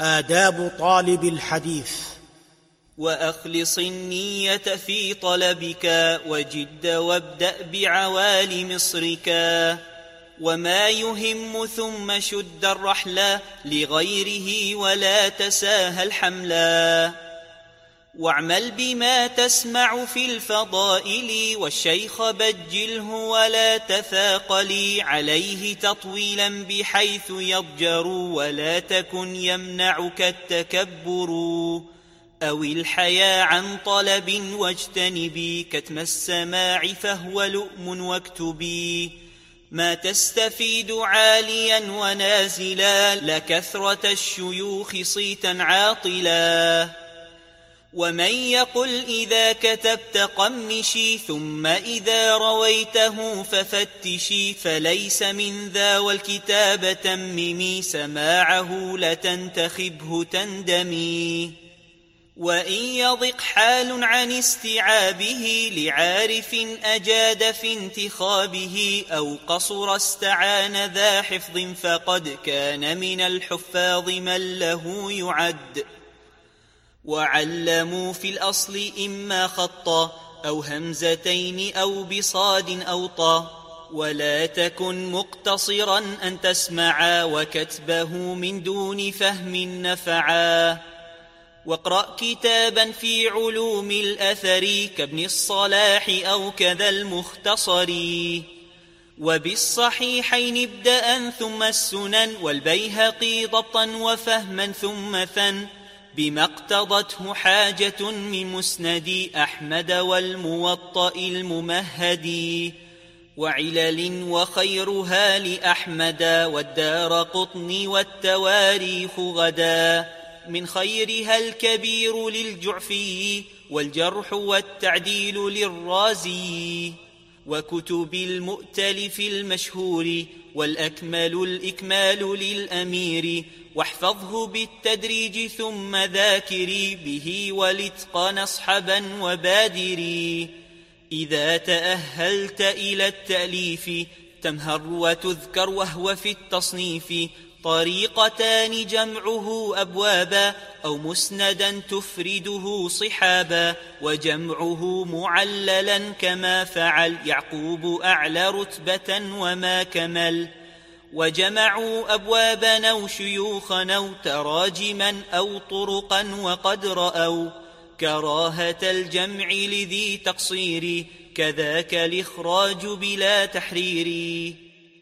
آداب طالب الحديث. وأخلص النية في طلبك وجد وابدأ بعوالي مصرك. وما يهم ثم شد الرحل لغيره ولا تساهل حملا. واعمل بما تسمع في الفضائل والشيخ بجله ولا تثاقلي عليه تطويلا بحيث يضجر ولا تكن يمنعك التكبر. أو الحيا عن طلب واجتنبي كتم السماع فهو لؤم واكتبي. ما تستفيد عاليا ونازلا لكثرة الشيوخ صيتا عاطلا. ومن يقل إذا كتبت قمشي ثم إذا رويته ففتشي فليس من ذا والكتاب تممي سماعه لتنتخبه تندمي وإن يضق حال عن استيعابه لعارف أجاد في انتخابه أو قصر استعان ذا حفظ فقد كان من الحفاظ من له يعد وعلموا في الأصل إما خطا أو همزتين أو بصاد أو طا ولا تكن مقتصرا أن تسمعا وكتبه من دون فهم نفعا واقرأ كتابا في علوم الأثر كابن الصلاح أو كذا المختصر وبالصحيحين ابدأ ثم السنن والبيهقي ضبطا وفهما ثم ثن بما اقتضته حاجة من مسند أحمد والموطأ الممهد وعلل وخيرها لأحمد والدار قطن والتواريخ غدا من خيرها الكبير للجعفي والجرح والتعديل للرازي وكتب المؤتلف المشهور والأكمل الإكمال للأمير. واحفظه بالتدريج ثم ذاكري به والاتقان اصحبا وبادري إذا تأهلت إلى التأليف تمهر وتذكر وهو في التصنيف. طريقتان جمعه أبوابا أو مسندا تفرده صحابا وجمعه معللا كما فعل يعقوب أعلى رتبة وما كمل. وجمعوا أبوابا أو شيوخا أو تراجما أو طرقا وقد رأوا كراهة الجمع لذي تقصير كذاك الإخراج بلا تحرير